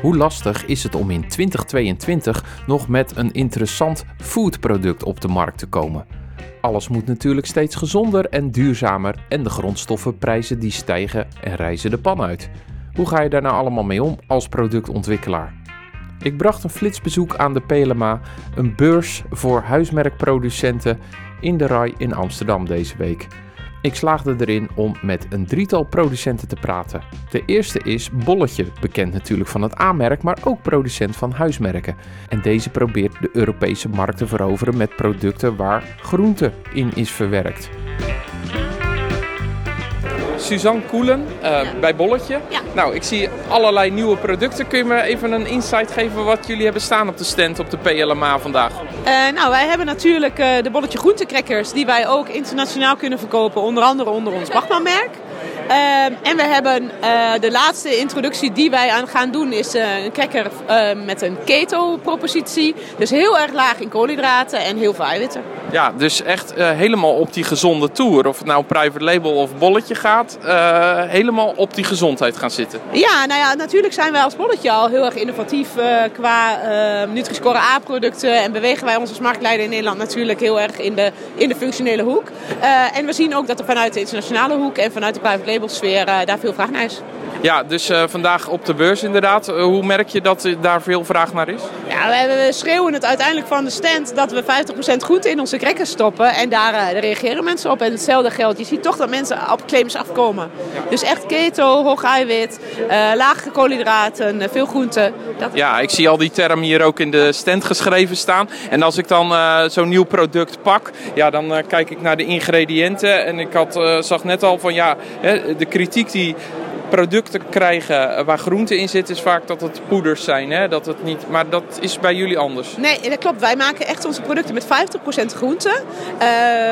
Hoe lastig is het om in 2022 nog met een interessant foodproduct op de markt te komen? Alles moet natuurlijk steeds gezonder en duurzamer en de grondstoffenprijzen die stijgen en reizen de pan uit. Hoe ga je daar nou allemaal mee om als productontwikkelaar? Ik bracht een flitsbezoek aan de PLMA, een beurs voor huismerkproducenten in de RAI in Amsterdam deze week. Ik slaagde erin om met een drietal producenten te praten. De eerste is Bolletje, bekend natuurlijk van het A-merk, maar ook producent van huismerken. En deze probeert de Europese markt te veroveren met producten waar groente in is verwerkt. Suzanne Koelen uh, bij Bolletje. Nou, ik zie allerlei nieuwe producten. Kun je me even een insight geven wat jullie hebben staan op de stand op de PLMA vandaag? Uh, nou, wij hebben natuurlijk uh, de Bolletje groentecrackers die wij ook internationaal kunnen verkopen. Onder andere onder ons Bachmann-merk. En we hebben de laatste introductie die wij aan gaan doen is een cracker met een keto-propositie. Dus heel erg laag in koolhydraten en heel veel eiwitten. Ja, dus echt helemaal op die gezonde tour. Of het nou private label of bolletje gaat, helemaal op die gezondheid gaan zitten. Ja, nou ja, natuurlijk zijn wij als bolletje al heel erg innovatief qua Nutri-Score A-producten. En bewegen wij ons als marktleider in Nederland natuurlijk heel erg in de, in de functionele hoek. en we zien ook dat er vanuit de internationale hoek en vanuit de private label sfeer daar veel vraag naar is. Ja, dus uh, vandaag op de beurs inderdaad. Uh, hoe merk je dat daar veel vraag naar is? Ja, we, we schreeuwen het uiteindelijk van de stand dat we 50% goed in onze crackers stoppen. En daar, uh, daar, reageren mensen op. En hetzelfde geldt. Je ziet toch dat mensen op claims afkomen. Ja. Dus echt keto, hoog eiwit, lage koolhydraten, veel groenten. Dat... Ja, ik zie al die termen hier ook in de stand geschreven staan. En als ik dan zo'n nieuw product pak, ja, dan kijk ik naar de ingrediënten. En ik had, zag net al van ja, de kritiek die producten krijgen waar groente in zit, is vaak dat het poeders zijn. Hè? Dat het niet, maar dat is bij jullie anders. Nee, dat klopt. Wij maken echt onze producten met 50% groente.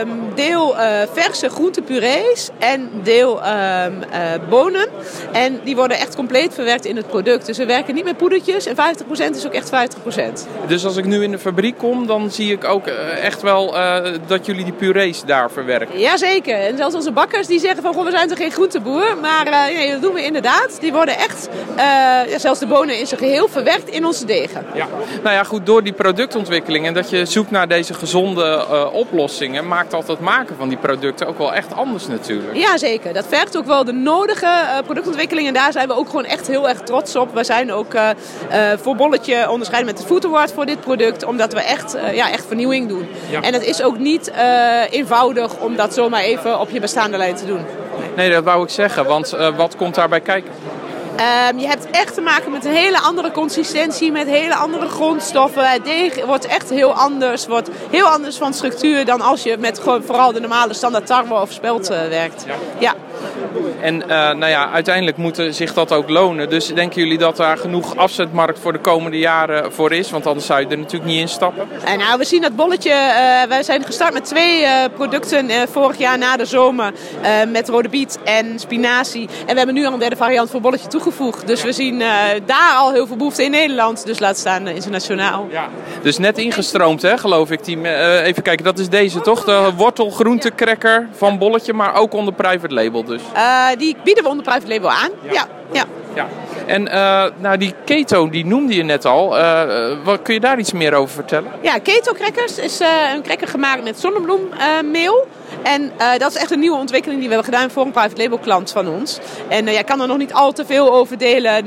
Um, deel uh, verse groentepurees en deel um, uh, bonen. En die worden echt compleet verwerkt in het product. Dus we werken niet met poedertjes en 50% is ook echt 50%. Dus als ik nu in de fabriek kom, dan zie ik ook echt wel uh, dat jullie die purees daar verwerken. Jazeker. En zelfs onze bakkers die zeggen van, goh, we zijn toch geen groenteboer, maar nee, dat doen we inderdaad. Die worden echt, uh, zelfs de bonen in zijn geheel, verwerkt in onze degen. Ja. Nou ja, goed, door die productontwikkeling en dat je zoekt naar deze gezonde uh, oplossingen, maakt dat het maken van die producten ook wel echt anders natuurlijk. Ja, zeker. Dat vergt ook wel de nodige uh, productontwikkeling en daar zijn we ook gewoon echt heel erg trots op. We zijn ook voor Bolletje onderscheiden met het Food Award voor dit product, omdat we echt, ja, echt vernieuwing doen. Ja. En het is ook niet eenvoudig om dat zomaar even op je bestaande lijn te doen. Nee, dat wou ik zeggen, want wat komt daarbij kijken? Um, je hebt echt te maken met een hele andere consistentie, met hele andere grondstoffen. Het deeg wordt echt heel anders, wordt heel anders van structuur dan als je met gewoon vooral de normale standaard tarwe of spelt uh, werkt. Ja. ja. En uh, nou ja, uiteindelijk moet zich dat ook lonen. Dus denken jullie dat daar genoeg afzetmarkt voor de komende jaren voor is? Want anders zou je er natuurlijk niet in stappen. En nou, we zien dat bolletje. Uh, wij zijn gestart met twee uh, producten vorig jaar na de zomer. met rode biet en spinazie. En we hebben nu al een derde variant voor bolletje toegevoegd. Dus we zien daar al heel veel behoefte in Nederland. Dus laat staan internationaal. Ja. Dus net ingestroomd, hè, geloof ik. Die, even kijken, dat is deze toch? De wortelgroentecracker van bolletje, maar ook onder private label dus. Uh, die bieden we onder private label aan. Ja. ja. En uh, nou, die keto, die noemde je net al. Uh, wat, kun je daar iets meer over vertellen? Ja, keto crackers is een cracker gemaakt met zonnebloemmeel. En dat is echt een nieuwe ontwikkeling die we hebben gedaan voor een private label klant van ons. En jij kan er nog niet al te veel over delen,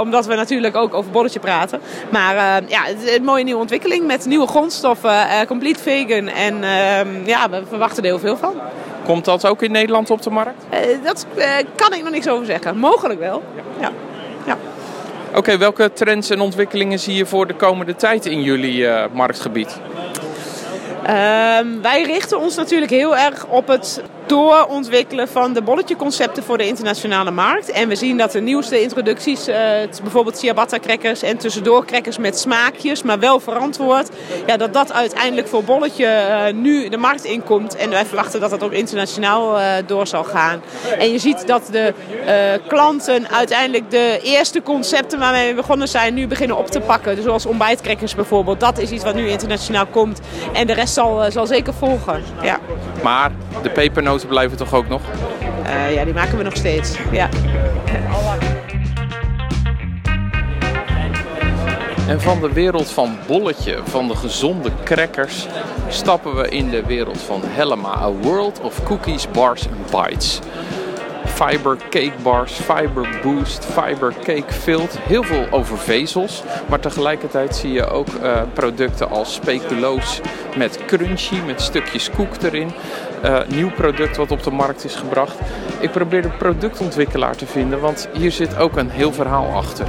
omdat we natuurlijk ook over bolletje praten. Maar ja, het is een mooie nieuwe ontwikkeling met nieuwe grondstoffen, complete vegan. En ehm, ja, we verwachten er heel veel van. Komt dat ook in Nederland op de markt? Dat kan ik nog niks over zeggen. Mogelijk wel. Ja. ja. Oké, welke trends en ontwikkelingen zie je voor de komende tijd in jullie uh, marktgebied? Um, wij richten ons natuurlijk heel erg op het doorontwikkelen van de bolletjeconcepten voor de internationale markt. En we zien dat de nieuwste introducties, uh, bijvoorbeeld ciabatta crackers en tussendoor crackers met smaakjes, maar wel verantwoord, ja, dat dat uiteindelijk voor bolletje uh, nu de markt inkomt. En wij verwachten dat dat ook internationaal uh, door zal gaan. En je ziet dat de klanten uiteindelijk de eerste concepten waarmee we begonnen zijn nu beginnen op te pakken. Dus zoals ontbijtcrackers bijvoorbeeld. Dat is iets wat nu internationaal komt. En de rest zal, zal zeker volgen. Ja. Maar de pepernoten blijven toch ook nog? Uh, ja, die maken we nog steeds. Ja. En van de wereld van bolletje, van de gezonde crackers, stappen we in de wereld van Helma, a world of cookies, bars and bites. Fiber cake bars, fiber boost, fiber cake filled. Heel veel over vezels. Maar tegelijkertijd zie je ook uh, producten als speculoos met crunchy, met stukjes koek erin. Uh, nieuw product wat op de markt is gebracht. Ik probeer de productontwikkelaar te vinden, want hier zit ook een heel verhaal achter.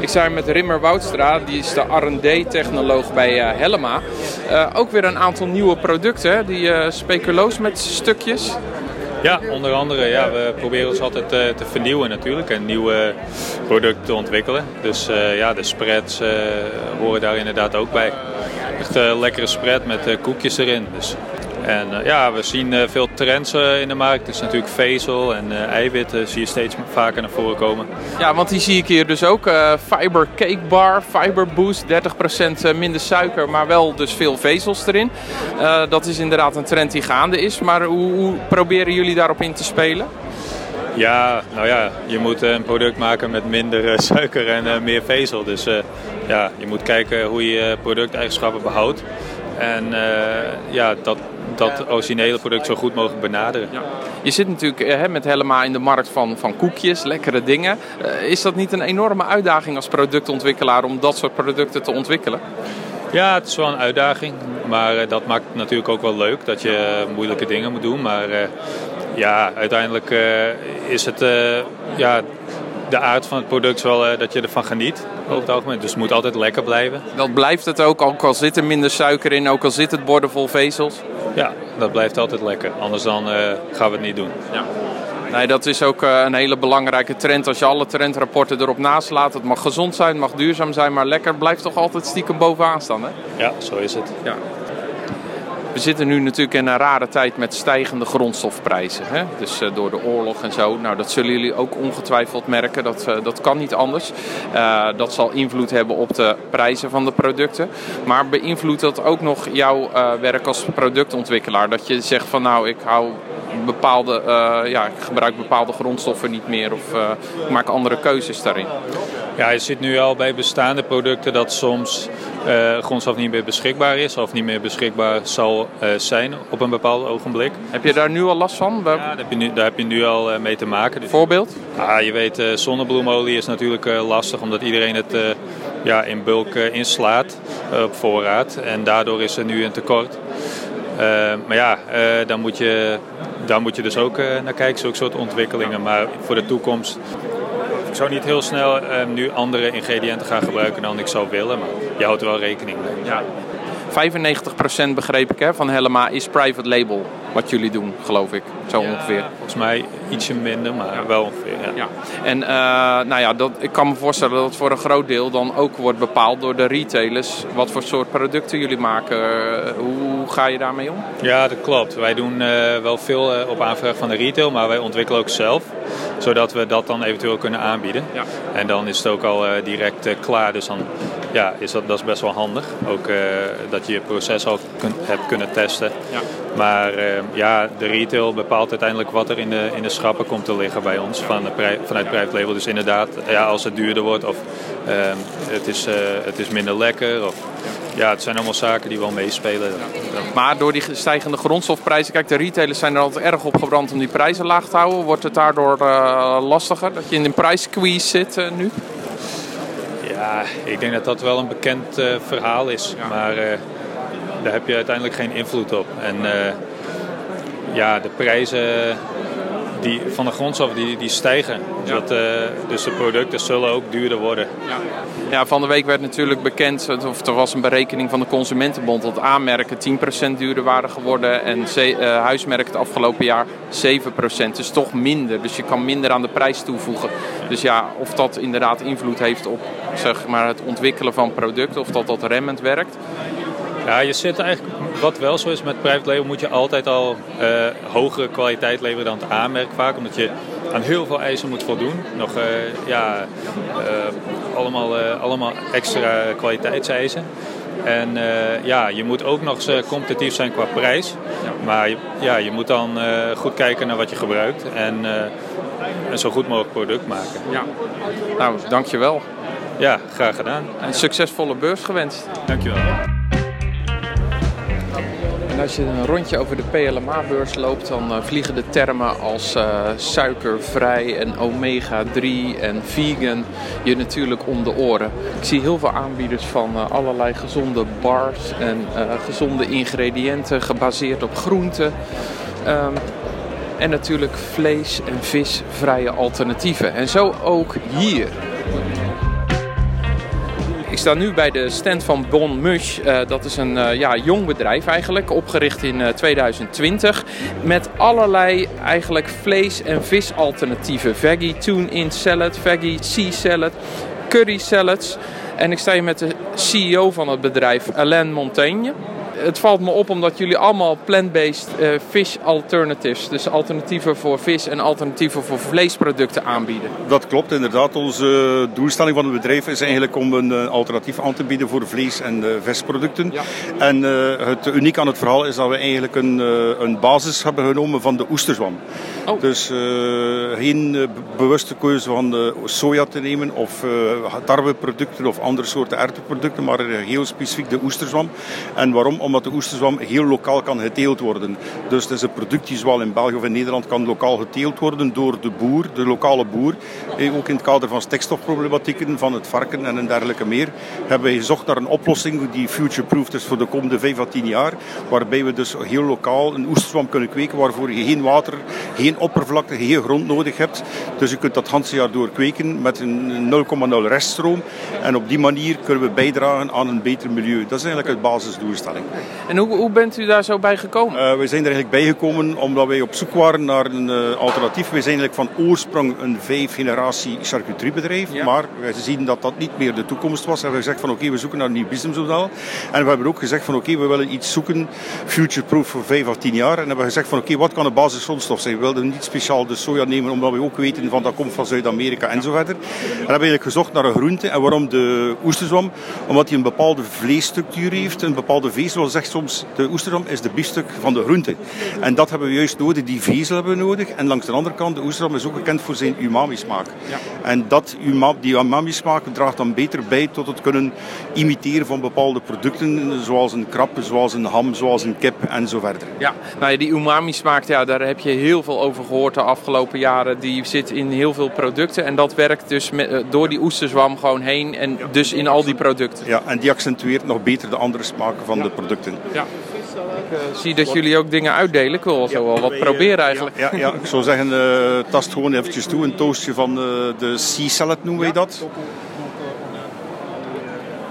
Ik hier met Rimmer Woudstra, die is de R&D-technoloog bij uh, Helma. Uh, ook weer een aantal nieuwe producten, die uh, speculoos met stukjes. Ja, onder andere. Ja, we proberen ons altijd te vernieuwen natuurlijk en nieuwe producten te ontwikkelen. Dus ja, de spreads horen daar inderdaad ook bij. Echt een lekkere spread met koekjes erin. Dus en uh, ja, we zien veel trends in de markt. Dus natuurlijk vezel en eiwitten zie je steeds vaker naar voren komen. Ja, want die zie ik hier dus ook. fiber cake bar, fiber boost, 30% minder suiker, maar wel dus veel vezels erin. dat is inderdaad een trend die gaande is. Maar hoe, hoe proberen jullie daarop in te spelen? Ja, nou ja, je moet een product maken met minder suiker en meer vezel. Dus ja, je moet kijken hoe je producteigenschappen behoudt. En ja, dat, dat originele product zo goed mogelijk benaderen. Ja. Je zit natuurlijk hè, met Helma in de markt van, van koekjes, lekkere dingen. Is dat niet een enorme uitdaging als productontwikkelaar om dat soort producten te ontwikkelen? Ja, het is wel een uitdaging. Maar dat maakt het natuurlijk ook wel leuk dat je moeilijke dingen moet doen. Maar ja, uiteindelijk is het ja, de aard van het product wel dat je ervan geniet over het algemeen. Dus het moet altijd lekker blijven. Dat blijft het ook, ook al zit er minder suiker in, ook al zit het bordevol vezels? Ja, dat blijft altijd lekker. Anders dan uh, gaan we het niet doen. Ja. Nee, dat is ook uh, een hele belangrijke trend. Als je alle trendrapporten erop naslaat, het mag gezond zijn, het mag duurzaam zijn, maar lekker blijft toch altijd stiekem bovenaan staan, hè? Ja, zo is het. Ja. We zitten nu natuurlijk in een rare tijd met stijgende grondstofprijzen. Hè? Dus uh, door de oorlog en zo. Nou, dat zullen jullie ook ongetwijfeld merken. Dat, uh, dat kan niet anders. Uh, dat zal invloed hebben op de prijzen van de producten. Maar beïnvloedt dat ook nog jouw werk als productontwikkelaar? Dat je zegt van nou, ik hou bepaalde, ja, ik gebruik bepaalde grondstoffen niet meer of ik maak andere keuzes daarin. Ja, je ziet nu al bij bestaande producten dat soms uh, grondstof niet meer beschikbaar is of niet meer beschikbaar zal zijn op een bepaald ogenblik. Heb je daar nu al last van? Ja, daar heb je nu, daar heb je nu al mee te maken. Dus, Voorbeeld? Ah, je weet, zonnebloemolie is natuurlijk lastig omdat iedereen het ja, in bulk inslaat op voorraad. En daardoor is er nu een tekort. maar ja, dan moet je, daar moet je dus ook naar kijken, zulke soort ontwickelingen. Maar voor de toekomst ik zou niet heel snel uh, nu andere ingrediënten gaan gebruiken dan ik zou willen, maar je houdt er wel rekening mee. Ja. 95% begreep ik hè, van Helma is private label. Wat jullie doen, geloof ik. Zo ja, ongeveer. Volgens mij ietsje minder, maar ja. wel ongeveer. Ja. ja. En uh, nou ja, dat, ik kan me voorstellen dat het voor een groot deel dan ook wordt bepaald door de retailers. Wat voor soort producten jullie maken. Hoe ga je daarmee om? Ja, dat klopt. Wij doen uh, wel veel uh, op aanvraag van de retail, maar wij ontwikkelen ook zelf. Zodat we dat dan eventueel kunnen aanbieden. Ja. En dan is het ook al direct klaar. Dus dan ja, is dat, dat is best wel handig. Ook dat je je proces al kun, hebt kunnen testen. Ja. Maar ja, de retail bepaalt uiteindelijk wat er in de, in de schappen komt te liggen bij ons van de vanuit private label. Dus inderdaad, ja, als het duurder wordt of uh, het, is, uh, het is minder lekker. Of, ja, het zijn allemaal zaken die wel meespelen. Ja. Maar door die stijgende grondstofprijzen, kijk, de retailers zijn er altijd erg op gebrand om die prijzen laag te houden. Wordt het daardoor uh, lastiger dat je in een prijssqueeze zit nu? Ja, ik denk dat dat wel een bekend verhaal is. Ja. Maar daar heb je uiteindelijk geen invloed op. En ja, de prijzen die, van de grondstof die, die stijgen. Ja. Dat, uh, dus de producten zullen ook duurder worden. Ja. ja, van de week werd natuurlijk bekend, of er was een berekening van de Consumentenbond dat aanmerken 10% duurder waren geworden en uh, huismerken het afgelopen jaar 7%. Dus toch minder. Dus je kan minder aan de prijs toevoegen. Dus ja, of dat inderdaad invloed heeft op zeg maar, het ontwikkelen van producten, of dat dat remmend werkt. Ja, je zit eigenlijk, wat wel zo is met private label, moet je altijd al uh, hogere kwaliteit leveren dan het aanmerk vaak. Omdat je aan heel veel eisen moet voldoen. Nog uh, ja, uh, allemaal, allemaal extra kwaliteitseisen. En ja, je moet ook nog eens competitief zijn qua prijs. Maar ja, je moet dan goed kijken naar wat je gebruikt. En een zo goed mogelijk product maken. Ja. Nou, dankjewel. Ja, graag gedaan. Een succesvolle beurs gewenst. Dankjewel. En als je een rondje over de PLMA-beurs loopt, dan uh, vliegen de termen als uh, suikervrij en omega-3 en vegan je natuurlijk om de oren. Ik zie heel veel aanbieders van uh, allerlei gezonde bars en gezonde ingrediënten gebaseerd op groenten. Um, en natuurlijk vlees- en visvrije alternatieven. En zo ook hier. Ik sta nu bij de stand van Bon Mush. Uh, dat is een uh, ja, jong bedrijf eigenlijk, opgericht in uh, 2020. Met allerlei eigenlijk vlees- en visalternatieven. Veggie tune-in salad, veggie sea salad, curry salads. En ik sta hier met de CEO van het bedrijf, Alain Montaigne het valt me op omdat jullie allemaal plant-based uh, fish alternatives, dus alternatieven voor vis en alternatieven voor vleesproducten aanbieden. Dat klopt inderdaad. Onze doelstelling van het bedrijf is eigenlijk om een uh, alternatief aan te bieden voor vlees- en visproducten. Ja. En het uniek aan het verhaal is dat we eigenlijk een, een basis hebben genomen van de oesterzwam. Oh. Dus geen bewuste keuze van soja te nemen of tarweproducten of andere soorten erwtenproducten, maar heel specifiek de oesterzwam. En waarom? Omdat de oesterzwam heel lokaal kan geteeld worden. Dus het is een product die zowel in België of in Nederland kan lokaal geteeld worden door de boer, de lokale boer. Ook in het kader van stikstofproblematieken van het varken en een dergelijke meer hebben we gezocht naar een oplossing die future-proof is voor de komende 5 à 10 jaar. Waarbij we dus heel lokaal een oesterzwam kunnen kweken waarvoor je geen water, geen oppervlakte, geen grond nodig hebt. Dus je kunt dat het jaar door kweken met een 0,0 reststroom. En op die manier kunnen we bijdragen aan een beter milieu. Dat is eigenlijk het basisdoelstelling. En hoe, hoe bent u daar zo bij gekomen? Uh, we zijn er eigenlijk bij gekomen omdat wij op zoek waren naar een uh, alternatief. We zijn eigenlijk van oorsprong een vijf generatie charcuteriebedrijf. Ja. Maar we zien dat dat niet meer de toekomst was. En we hebben gezegd van oké, okay, we zoeken naar een nieuw businessmodel. En we hebben ook gezegd van oké, okay, we willen iets zoeken, future-proof voor vijf of tien jaar. En hebben we gezegd van oké, okay, wat kan een basisgrondstof zijn? We wilden niet speciaal de soja nemen omdat we ook weten van dat komt van Zuid-Amerika en zo verder. En we hebben eigenlijk gezocht naar een groente. En waarom de oesterzwam? Omdat hij een bepaalde vleesstructuur heeft, een bepaalde vezel zegt soms, de oesterzwam is de biefstuk van de groente. En dat hebben we juist nodig, die vezel hebben we nodig. En langs de andere kant, de oesterzwam is ook bekend voor zijn umami-smaak. Ja. En dat, die umami-smaak draagt dan beter bij tot het kunnen imiteren van bepaalde producten, zoals een krab, zoals een ham, zoals een kip en zo verder. Ja, nou ja, die umami-smaak, ja, daar heb je heel veel over gehoord de afgelopen jaren. Die zit in heel veel producten en dat werkt dus met, door die oesterzwam gewoon heen en ja. dus in al die producten. Ja, en die accentueert nog beter de andere smaken van ja. de producten. Ja. Ik uh, zie dat jullie ook dingen uitdelen. Ik wil zo wel wat proberen eigenlijk. Ja, ja, ik zou zeggen, uh, tast gewoon eventjes toe. Een toastje van uh, de sea salad noemen wij dat.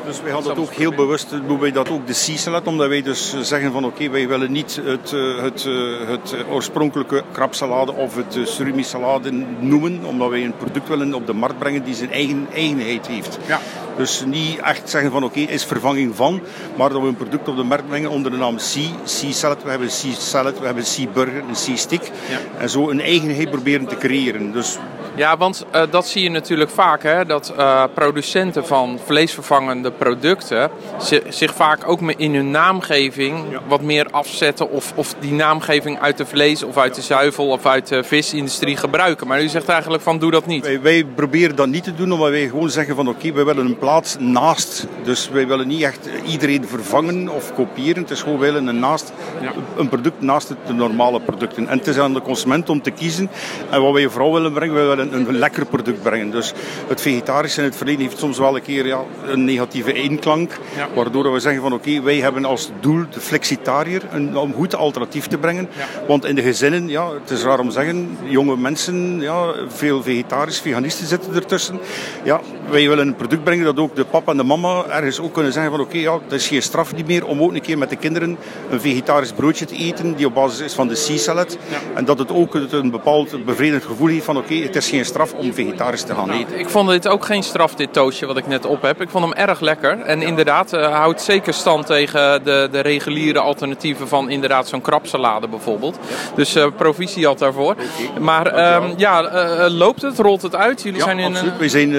Dus wij hadden het ook heel bewust, doen wij dat ook de sea salad, omdat wij dus zeggen van oké, okay, wij willen niet het, het, het oorspronkelijke krabsalade of het surimi salade noemen, omdat wij een product willen op de markt brengen die zijn eigen eigenheid heeft. Ja. Dus niet echt zeggen van oké, okay, is vervanging van, maar dat we een product op de markt brengen onder de naam Sea, Sea Salad. We hebben Sea Salad, we hebben Sea Burger, een Sea Stick. Ja. En zo een eigenheid proberen te creëren. Dus ja, want uh, dat zie je natuurlijk vaak, hè, dat uh, producenten van vleesvervangende producten zich vaak ook in hun naamgeving ja. wat meer afzetten of, of die naamgeving uit de vlees of uit de zuivel of uit de visindustrie gebruiken. Maar u zegt eigenlijk van doe dat niet. Wij, wij proberen dat niet te doen, omdat wij gewoon zeggen van oké, okay, wij willen een plaats naast. Dus wij willen niet echt iedereen vervangen of kopiëren. Het is gewoon wij willen een, naast, ja. een product naast de normale producten. En het is aan de consument om te kiezen. En wat wij vooral willen brengen, wij willen een lekker product brengen. Dus het vegetarische in het verleden heeft soms wel een keer ja, een negatieve inklank. Ja. Waardoor we zeggen van oké, okay, wij hebben als doel de flexitariër een, om goed alternatief te brengen. Ja. Want in de gezinnen, ja, het is raar om te zeggen, jonge mensen, ja, veel vegetarisch, veganisten zitten ertussen. Ja, wij willen een product brengen dat ook de papa en de mama ergens ook kunnen zeggen van oké, okay, ja, dat is geen straf niet meer om ook een keer met de kinderen een vegetarisch broodje te eten die op basis is van de sea salad. En dat het ook een bepaald bevredigend gevoel heeft van oké, okay, het is geen straf om vegetarisch te gaan eten. Ik vond dit ook geen straf, dit toastje wat ik net op heb. Ik vond hem erg lekker. En inderdaad, uh, houdt zeker stand tegen de, de reguliere alternatieven van inderdaad zo'n krabsalade bijvoorbeeld. Ja. Dus uh, proficiat daarvoor. Okay. Maar um, ja, uh, loopt het? Rolt het uit? Jullie ja, zijn in, absoluut. We zijn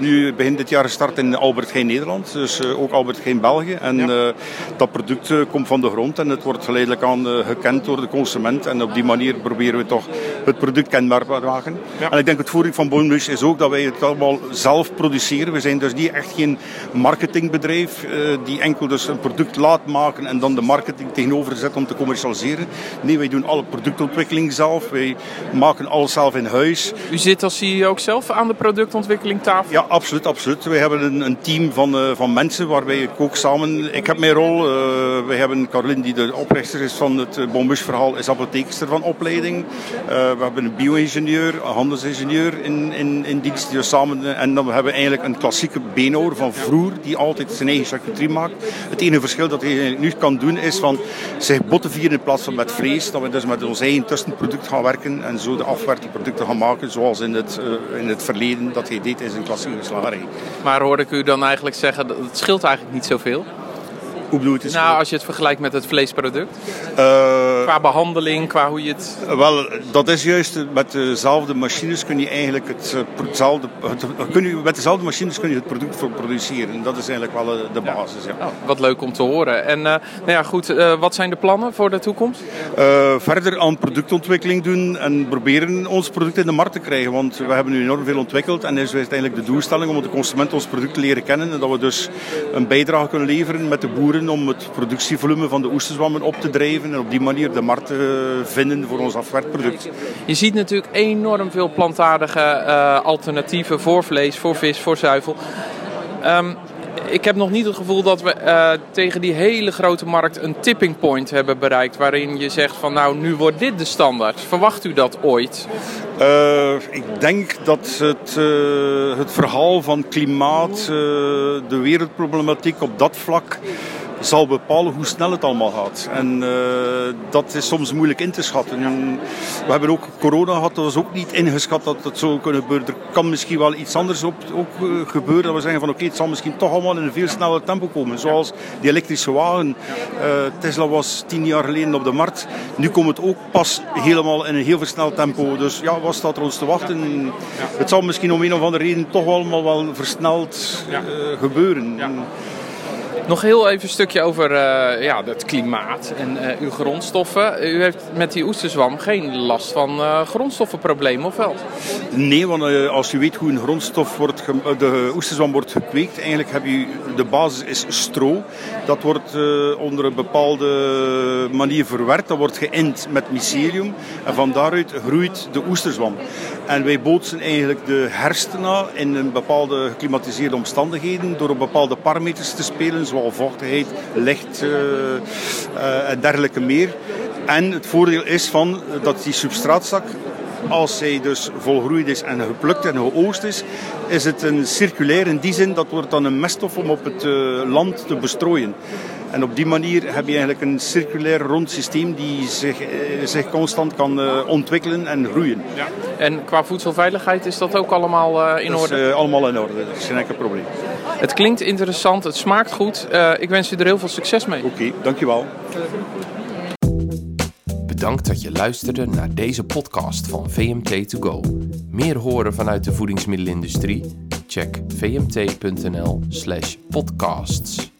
nu begin dit jaar gestart in Albert Heijn Nederland. Dus ook Albert Heijn België. En ja. dat product komt van de grond en het wordt geleidelijk aan gekend door de consument. En op die manier proberen we toch het product kenbaar te maken. Ja. En ik denk denk het voordeel van Bonus is ook dat wij het allemaal zelf produceren. We zijn dus niet echt geen marketingbedrijf uh, die enkel dus een product laat maken en dan de marketing tegenover zet om te commercialiseren. Nee, wij doen alle productontwikkeling zelf. Wij maken alles zelf in huis. U zit als CEO ook zelf aan de productontwikkeling tafel? Ja, absoluut, absoluut. Wij hebben een, een team van, uh, van mensen waarbij ik ook samen... Ik heb mijn rol. Uh, wij hebben Caroline die de oprichter is van het Bonbus verhaal, is apotheekster van opleiding. we hebben een bio-ingenieur, een in, in, in dienst die we samen... En dan hebben we eigenlijk een klassieke beenhouwer van vroeger die altijd zijn eigen charcuterie maakt. Het enige verschil dat hij nu kan doen is van zich botten vieren in plaats van met vlees. Dat we dus met ons eigen tussenproduct gaan werken en zo de afwerkingproducten gaan maken zoals in het, uh, in het verleden dat hij deed in zijn klassieke slagerij. Maar hoorde ik u dan eigenlijk zeggen, dat het scheelt eigenlijk niet zoveel? Hoe bedoel je het? Nou, als je het vergelijkt met het vleesproduct. Uh, qua behandeling, qua hoe je het... Wel, dat is juist, met dezelfde machines kun je eigenlijk het, hetzelfde, het, kun je, met dezelfde machines kun je het product voor produceren. Dat is eigenlijk wel de basis, ja. ja. Oh, wat leuk om te horen. En uh, nou ja, goed, uh, wat zijn de plannen voor de toekomst? verder aan productontwikkeling doen en proberen ons product in de markt te krijgen. Want we hebben nu enorm veel ontwikkeld en is uiteindelijk de doelstelling om de consument ons product te leren kennen. En dat we dus een bijdrage kunnen leveren met de boeren om het productievolume van de oesterzwammen op te drijven en op die manier de markt te vinden voor ons afwerkproduct. Je ziet natuurlijk enorm veel plantaardige uh, alternatieven voor vlees, voor vis, voor zuivel. Um, ik heb nog niet het gevoel dat we uh, tegen die hele grote markt een tipping point hebben bereikt. Waarin je zegt van nou, nu wordt dit de standaard. Verwacht u dat ooit? Uh, ik denk dat het, uh, het verhaal van klimaat, de wereldproblematiek op dat vlak zal bepalen hoe snel het allemaal gaat. En uh, dat is soms moeilijk in te schatten. En we hebben ook corona gehad, dat was ook niet ingeschat dat het zo kunnen gebeuren. Er kan misschien wel iets anders op, ook uh, gebeuren. Dat we zeggen van oké, okay, het zal misschien toch allemaal in een veel sneller tempo komen. Zoals die elektrische wagen. Uh, Tesla was tien jaar geleden op de markt. Nu komt het ook pas helemaal in een heel versneld tempo. Dus ja, wat staat er ons te wachten? Het zal misschien om een of andere reden toch allemaal wel versneld gebeuren. Nog heel even een stukje over uh, ja, het klimaat en uh, uw grondstoffen. U heeft met die oesterzwam geen last van uh, grondstoffenproblemen, of wel? Nee, want als je weet hoe een grondstof wordt, de oesterzwam wordt gekweekt, eigenlijk heb je, de basis is stro. Dat wordt onder een bepaalde manier verwerkt. Dat wordt geïnd met mycelium. En van daaruit groeit de oesterzwam. En wij bootsen eigenlijk de herstenen in een bepaalde geklimatiseerde omstandigheden door op bepaalde parameters te spelen vochtigheid, licht uh, uh, en dergelijke meer. En het voordeel is van dat die substraatzak als zij dus volgroeid is en geplukt en geoogst is, is het een circulair in die zin dat wordt dan een meststof om op het uh, land te bestrooien. En op die manier heb je eigenlijk een circulair rond systeem die zich, uh, zich constant kan uh, ontwikkelen en groeien. Ja. En qua voedselveiligheid is dat ook allemaal in dat orde? Is, allemaal in orde, dat is geen enkel probleem. Het klinkt interessant, het smaakt goed. ik wens u er heel veel succes mee. Oké, okay, dankjewel. Bedankt dat je luisterde naar deze podcast van VMT2Go. Meer horen vanuit de voedingsmiddelenindustrie? Check vmt.nl/podcasts.